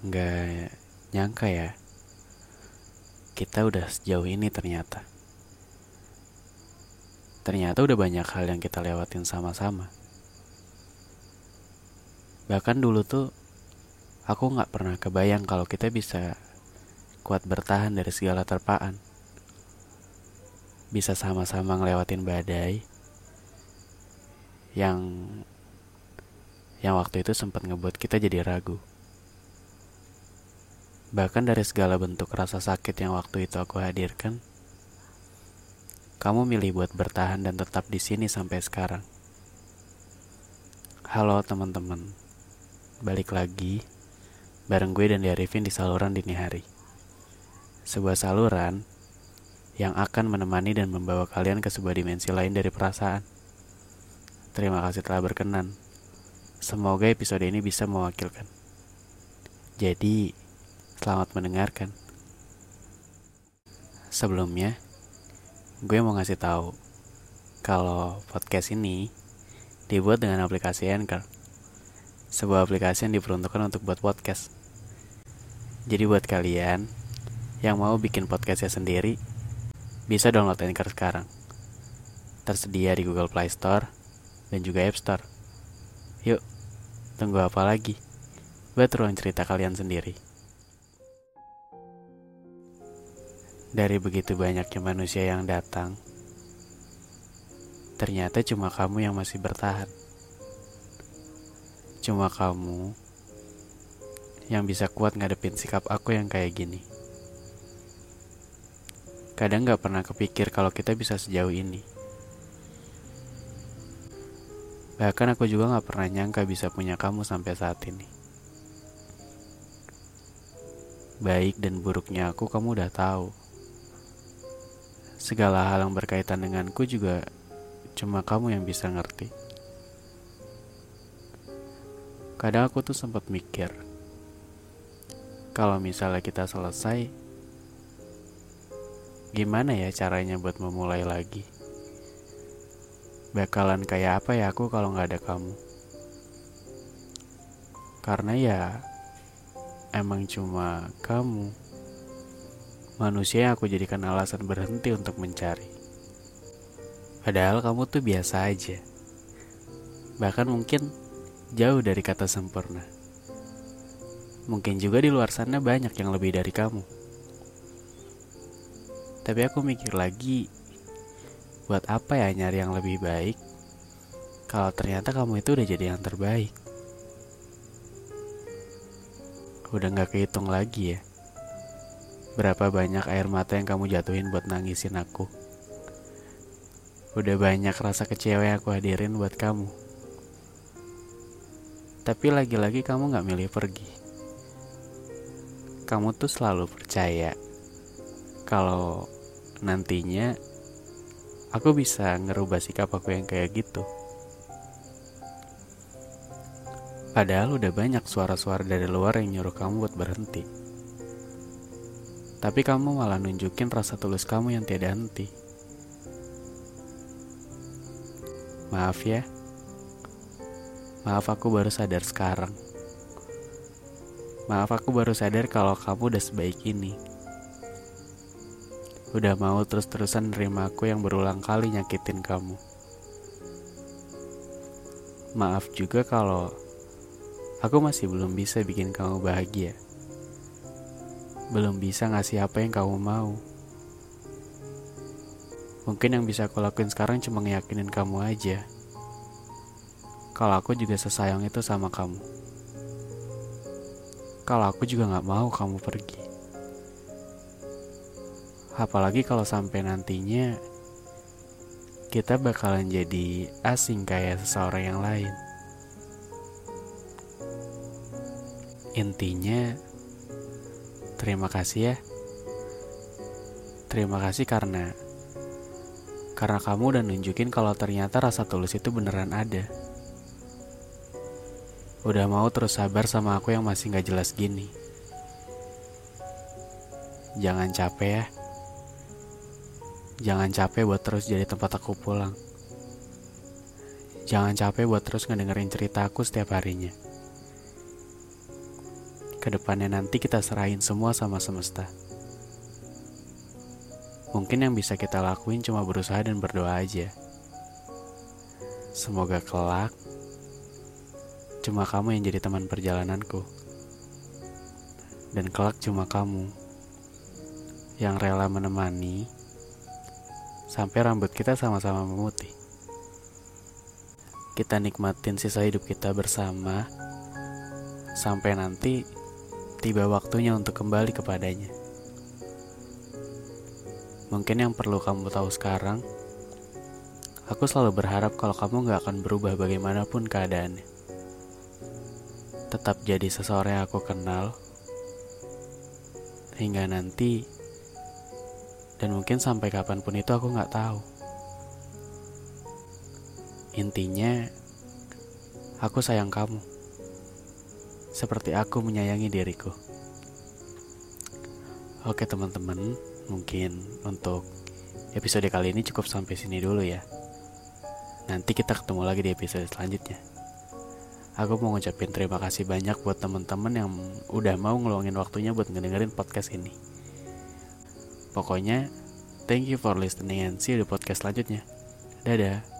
Nggak nyangka ya, kita udah sejauh ini ternyata. Ternyata udah banyak hal yang kita lewatin sama-sama. Bahkan dulu tuh, aku nggak pernah kebayang kalau kita bisa kuat bertahan dari segala terpaan. Bisa sama-sama ngelewatin badai yang yang waktu itu sempat ngebuat kita jadi ragu. Bahkan dari segala bentuk rasa sakit yang waktu itu aku hadirkan, kamu milih buat bertahan dan tetap di sini sampai sekarang. Halo teman-teman, balik lagi bareng gue dan Arifin di saluran dini hari. Sebuah saluran yang akan menemani dan membawa kalian ke sebuah dimensi lain dari perasaan. Terima kasih telah berkenan. Semoga episode ini bisa mewakilkan. Jadi, Selamat mendengarkan. Sebelumnya, gue mau ngasih tahu kalau podcast ini dibuat dengan aplikasi Anchor. Sebuah aplikasi yang diperuntukkan untuk buat podcast. Jadi buat kalian yang mau bikin podcastnya sendiri, bisa download Anchor sekarang. Tersedia di Google Play Store dan juga App Store. Yuk, tunggu apa lagi? Buat ruang cerita kalian sendiri. Dari begitu banyaknya manusia yang datang, ternyata cuma kamu yang masih bertahan. Cuma kamu yang bisa kuat ngadepin sikap aku yang kayak gini. Kadang gak pernah kepikir kalau kita bisa sejauh ini. Bahkan aku juga gak pernah nyangka bisa punya kamu sampai saat ini. Baik dan buruknya aku kamu udah tahu segala hal yang berkaitan denganku juga cuma kamu yang bisa ngerti. Kadang aku tuh sempat mikir, kalau misalnya kita selesai, gimana ya caranya buat memulai lagi? Bakalan kayak apa ya aku kalau nggak ada kamu? Karena ya emang cuma kamu manusia yang aku jadikan alasan berhenti untuk mencari. Padahal kamu tuh biasa aja. Bahkan mungkin jauh dari kata sempurna. Mungkin juga di luar sana banyak yang lebih dari kamu. Tapi aku mikir lagi, buat apa ya nyari yang lebih baik kalau ternyata kamu itu udah jadi yang terbaik. Udah gak kehitung lagi ya. Berapa banyak air mata yang kamu jatuhin buat nangisin aku? Udah banyak rasa kecewa yang aku hadirin buat kamu. Tapi lagi-lagi kamu gak milih pergi. Kamu tuh selalu percaya kalau nantinya aku bisa ngerubah sikap aku yang kayak gitu. Padahal udah banyak suara-suara dari luar yang nyuruh kamu buat berhenti. Tapi kamu malah nunjukin rasa tulus kamu yang tiada henti. Maaf ya. Maaf aku baru sadar sekarang. Maaf aku baru sadar kalau kamu udah sebaik ini. Udah mau terus-terusan nerima aku yang berulang kali nyakitin kamu. Maaf juga kalau aku masih belum bisa bikin kamu bahagia belum bisa ngasih apa yang kamu mau. Mungkin yang bisa aku lakuin sekarang cuma ngeyakinin kamu aja. Kalau aku juga sesayang itu sama kamu. Kalau aku juga gak mau kamu pergi. Apalagi kalau sampai nantinya kita bakalan jadi asing kayak seseorang yang lain. Intinya, terima kasih ya. Terima kasih karena karena kamu udah nunjukin kalau ternyata rasa tulus itu beneran ada. Udah mau terus sabar sama aku yang masih gak jelas gini. Jangan capek ya. Jangan capek buat terus jadi tempat aku pulang. Jangan capek buat terus ngedengerin cerita aku setiap harinya. Ke depannya nanti kita serahin semua sama semesta. Mungkin yang bisa kita lakuin cuma berusaha dan berdoa aja. Semoga kelak cuma kamu yang jadi teman perjalananku. Dan kelak cuma kamu yang rela menemani sampai rambut kita sama-sama memutih. Kita nikmatin sisa hidup kita bersama sampai nanti tiba waktunya untuk kembali kepadanya. Mungkin yang perlu kamu tahu sekarang, aku selalu berharap kalau kamu gak akan berubah bagaimanapun keadaannya. Tetap jadi seseorang yang aku kenal, hingga nanti, dan mungkin sampai kapan pun itu aku gak tahu. Intinya, aku sayang kamu seperti aku menyayangi diriku. Oke teman-teman, mungkin untuk episode kali ini cukup sampai sini dulu ya. Nanti kita ketemu lagi di episode selanjutnya. Aku mau ngucapin terima kasih banyak buat teman-teman yang udah mau ngeluangin waktunya buat ngedengerin podcast ini. Pokoknya, thank you for listening and see you di podcast selanjutnya. Dadah.